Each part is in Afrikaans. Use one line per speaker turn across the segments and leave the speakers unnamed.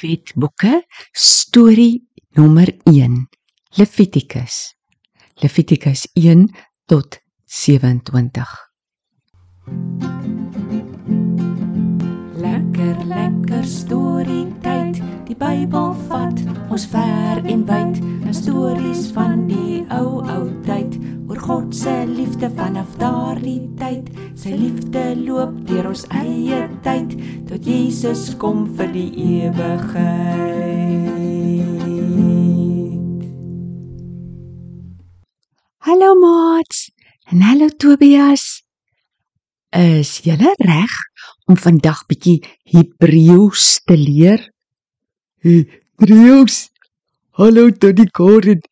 Wetboeke storie nommer 1 Levitikus. Levitikus 1 tot 27
Lekker lekker storie tyd. Die Bybel vat ons ver en wyd. Stories van die ou ou tyd God se liefde vanaf daardie tyd sy liefde loop deur ons eie tyd tot Jesus kom vir die ewigheid
Hallo maats en hallo Tobias Is julle reg om vandag bietjie Hebreëus te leer?
Hebreëus. Hallo Tannie Karen.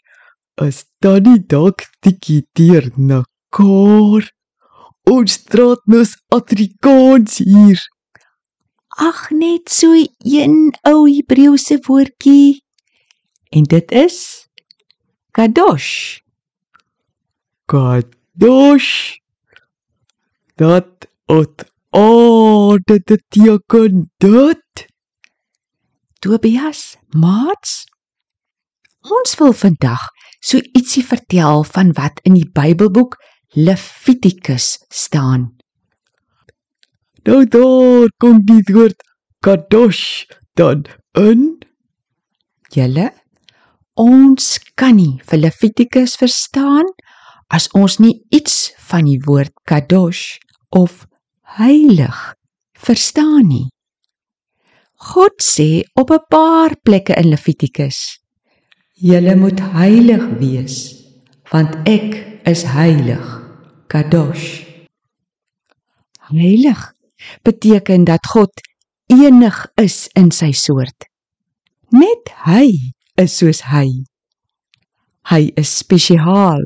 As Tannie dalk tikkie deur na kor. Ons straat mos Afrikaans hier.
Ag net so een ou Hebreëse woordjie. En dit is kadosh.
Kadosh. Dat ot oh, dit beteken dit.
Tobias, maats. Ons wil vandag so ietsie vertel van wat in die Bybelboek Levitikus staan.
Nou daar kom die woord kadosh dan in.
Julle, ons kan nie vir Levitikus verstaan as ons nie iets van die woord kadosh of heilig verstaan nie. God sê op 'n paar plekke in Levitikus: "Julle moet heilig wees, want ek is heilig." Kadosh. Heilig beteken dat God enig is in sy soort. Net hy is soos hy. Hy is spesiaal,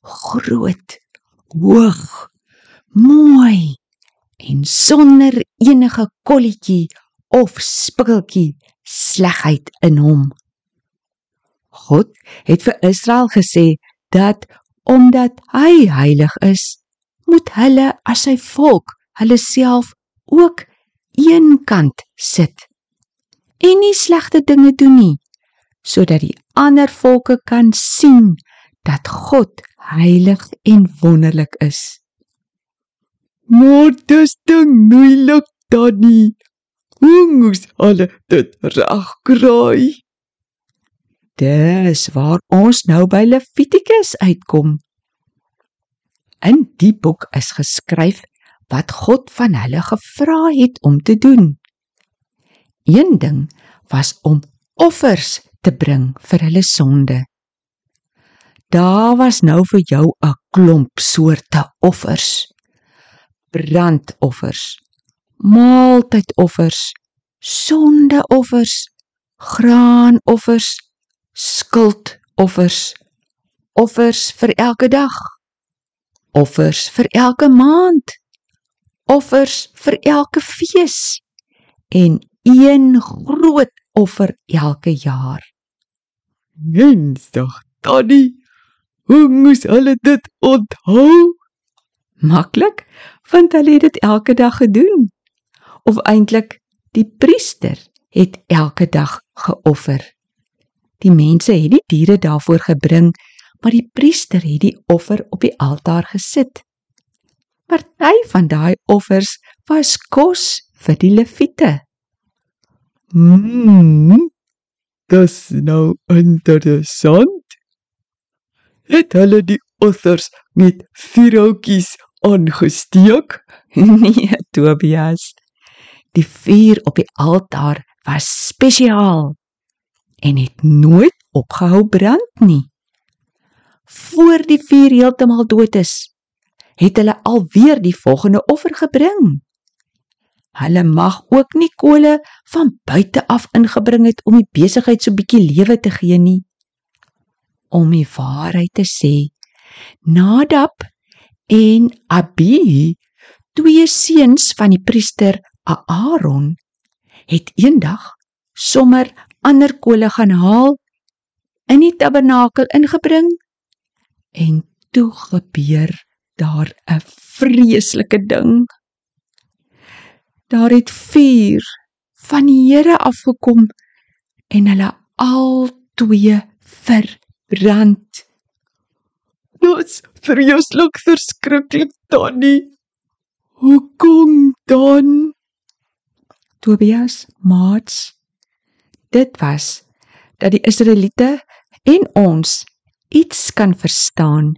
groot, hoog, mooi en sonder enige kolletjie of spikkeltjie slegheid in hom. God het vir Israel gesê dat omdat hy heilig is, moet hulle as sy volk hulle self ook eenkant sit en nie slegte dinge doen nie sodat die ander volke kan sien dat God heilig en wonderlik is.
Maar dis ding moeilik Tannie. Hoe moes hulle dit regkry?
Dis waar ons nou by Levitikus uitkom. In die boek is geskryf wat God van hulle gevra het om te doen. Een ding was om offers te bring vir hulle sonde. Daar was nou vir jou 'n klomp soorte offers. Brandoffers, maaltydoffers, sondeoffers, graanoffers, skuldoffers, offers vir elke dag, offers vir elke maand, offers vir elke fees en een groot offer elke jaar.
Mensdag, Tannie. Hoe moes hulle dit onthou?
Maklik, want hulle het dit elke dag gedoen. Of eintlik die priester het elke dag geoffer. Die mense het die diere daarvoor gebring, maar die priester het die offer op die altaar gesit. Party van daai offers was kos vir die leviete.
Mm. Dis nou interessant. Het hulle die offers met vuurhoutjies aangesteek?
nee, Tobias. Die vuur op die altaar was spesiaal en het nooit opgehou brand nie. Voor die vuur heeltemal dood is, het hulle alweer die volgende offer gebring. Hulle mag ook nie kole van buite af ingebring het om die besigheid so bietjie lewe te gee nie. Om die waarheid te sê, Nadab en Abihu, twee seuns van die priester Aaron, het eendag sommer ander kole gaan haal in die tabernakel ingebring en toe gebeur daar 'n vreeslike ding. Daar het vuur van die Here afgekom en hulle al twee verbrand.
Dit's vreeslik verskriklik, Tannie. Hoekom dan?
Tobias, maats, dit was dat die Israeliete en ons iets kan verstaan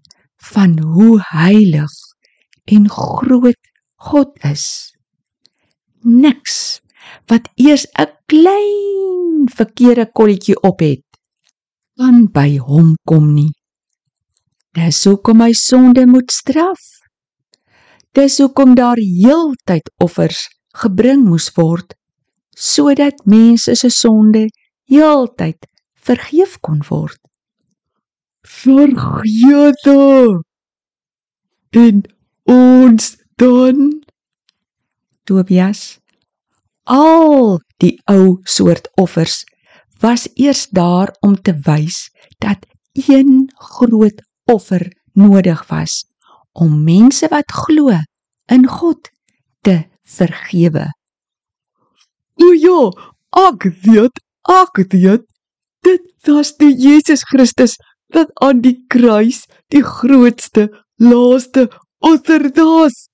van hoe heilig en groot God is. Niks wat eers 'n klein verkeerde kolletjie op het, kan by hom kom nie. Dis hoekom hy sonde moet straf. Dis hoekom daar heeltyd offers gebring moes word sodat mense se sonde heeltyd vergeef kon word.
Vergeete. En ons dan
Tobias. Al die ou soort offers was eers daar om te wys dat een groot offer nodig was om mense wat glo in God te vergewe.
O ja, ek weet, ek weet. Dit was die Jesus Christus wat aan die kruis die grootste, laaste offer was.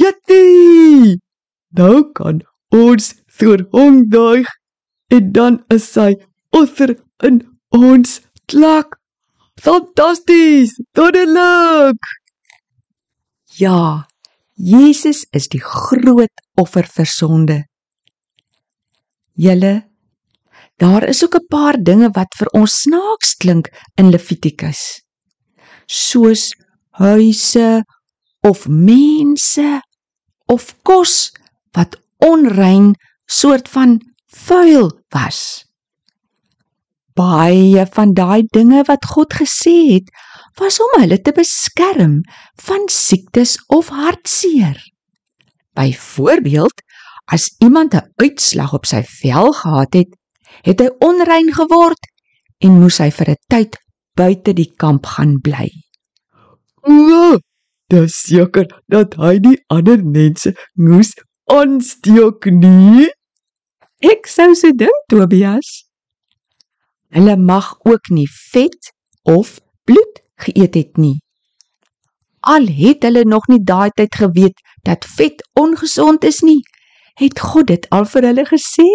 Jattie! Nou kan ons voor hom duig en dan is sy offer in ons klak. Fantasties! Dodelik!
Ja, Jesus is die groot offer vir sonde. Julle Daar is ook 'n paar dinge wat vir ons snaaks klink in Levitikus. Soos huise of mense of kos wat onrein soort van vuil was. Baie van daai dinge wat God gesê het, was om hulle te beskerm van siektes of hartseer. Byvoorbeeld, as iemand 'n uitslag op sy vel gehad het, het hy onrein geword en moes hy vir 'n tyd buite die kamp gaan bly.
O, dis seker dat hy die ander mense moes aansteek nie.
Ek sou so dink, Tobias. Hulle mag ook nie vet of bloed geëet het nie. Al het hulle nog nie daai tyd geweet dat vet ongesond is nie, het God dit al vir hulle gesê.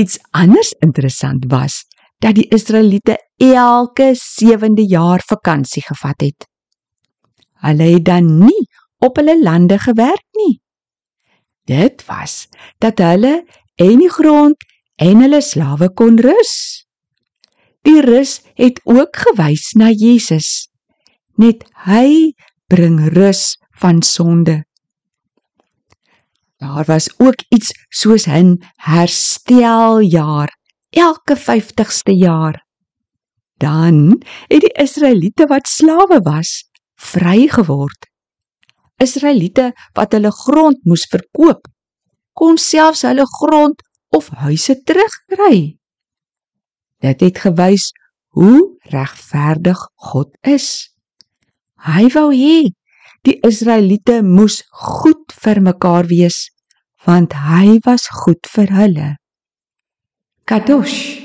Iets anders interessant was dat die Israeliete elke 7de jaar vakansie gevat het. Hulle het dan nie op hulle lande gewerk nie. Dit was dat hulle en die grond en hulle slawe kon rus. Die rus het ook gewys na Jesus. Net hy bring rus van sonde. Daar was ook iets soos 'n hersteljaar elke 50ste jaar. Dan het die Israeliete wat slawe was, vry geword. Israeliete wat hulle grond moes verkoop, kon selfs hulle grond of huise terugkry. Dit het gewys hoe regverdig God is. Hy wou hê Die Israeliete moes goed vir mekaar wees, want hy was goed vir hulle. Kadosh,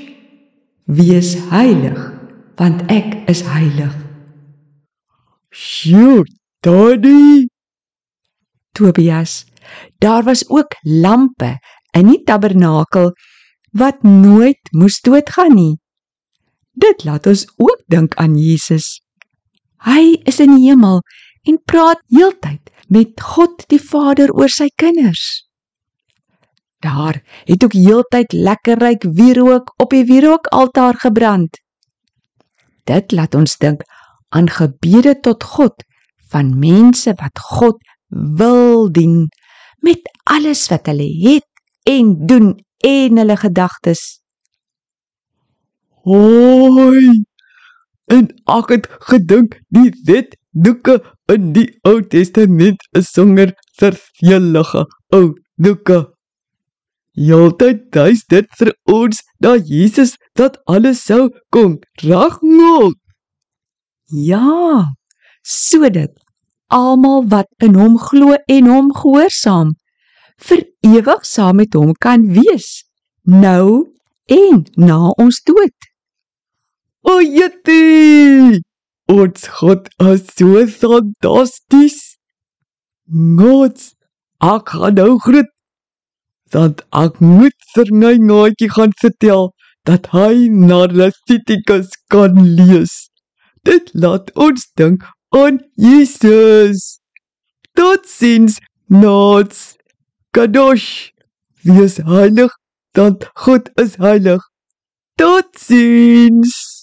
wees heilig, want ek is heilig.
Sjoe, Daddy.
Tobias, daar was ook lampe in die tabernakel wat nooit moes doodgaan nie. Dit laat ons ook dink aan Jesus. Hy is in die hemel en praat heeltyd met God die Vader oor sy kinders. Daar het ook heeltyd lekker ryk wierook op die wierookaltaar gebrand. Dit laat ons dink aan gebede tot God van mense wat God wil dien met alles wat hulle het en doen en hulle gedagtes.
Hoi. En ek het gedink die wet doeke in die Ou Testament is sonder vervelige ou doeke. Heeltyd duis dit vir ons dat Jesus dat alles sou kom regmaak.
Ja, sodat almal wat in hom glo en hom gehoorsaam vir ewig saam met hom kan wees, nou en na ons dood.
O Jette! Ons God is so fantasties. Gods, ek gaan nou groet. Want ek moet vir my naatjie gaan vertel dat hy na Leviticus kan lees. Dit laat ons dink aan Jesus. Totsiens, Nots. Kadosh. Wees heilig, want God is heilig. Totsiens.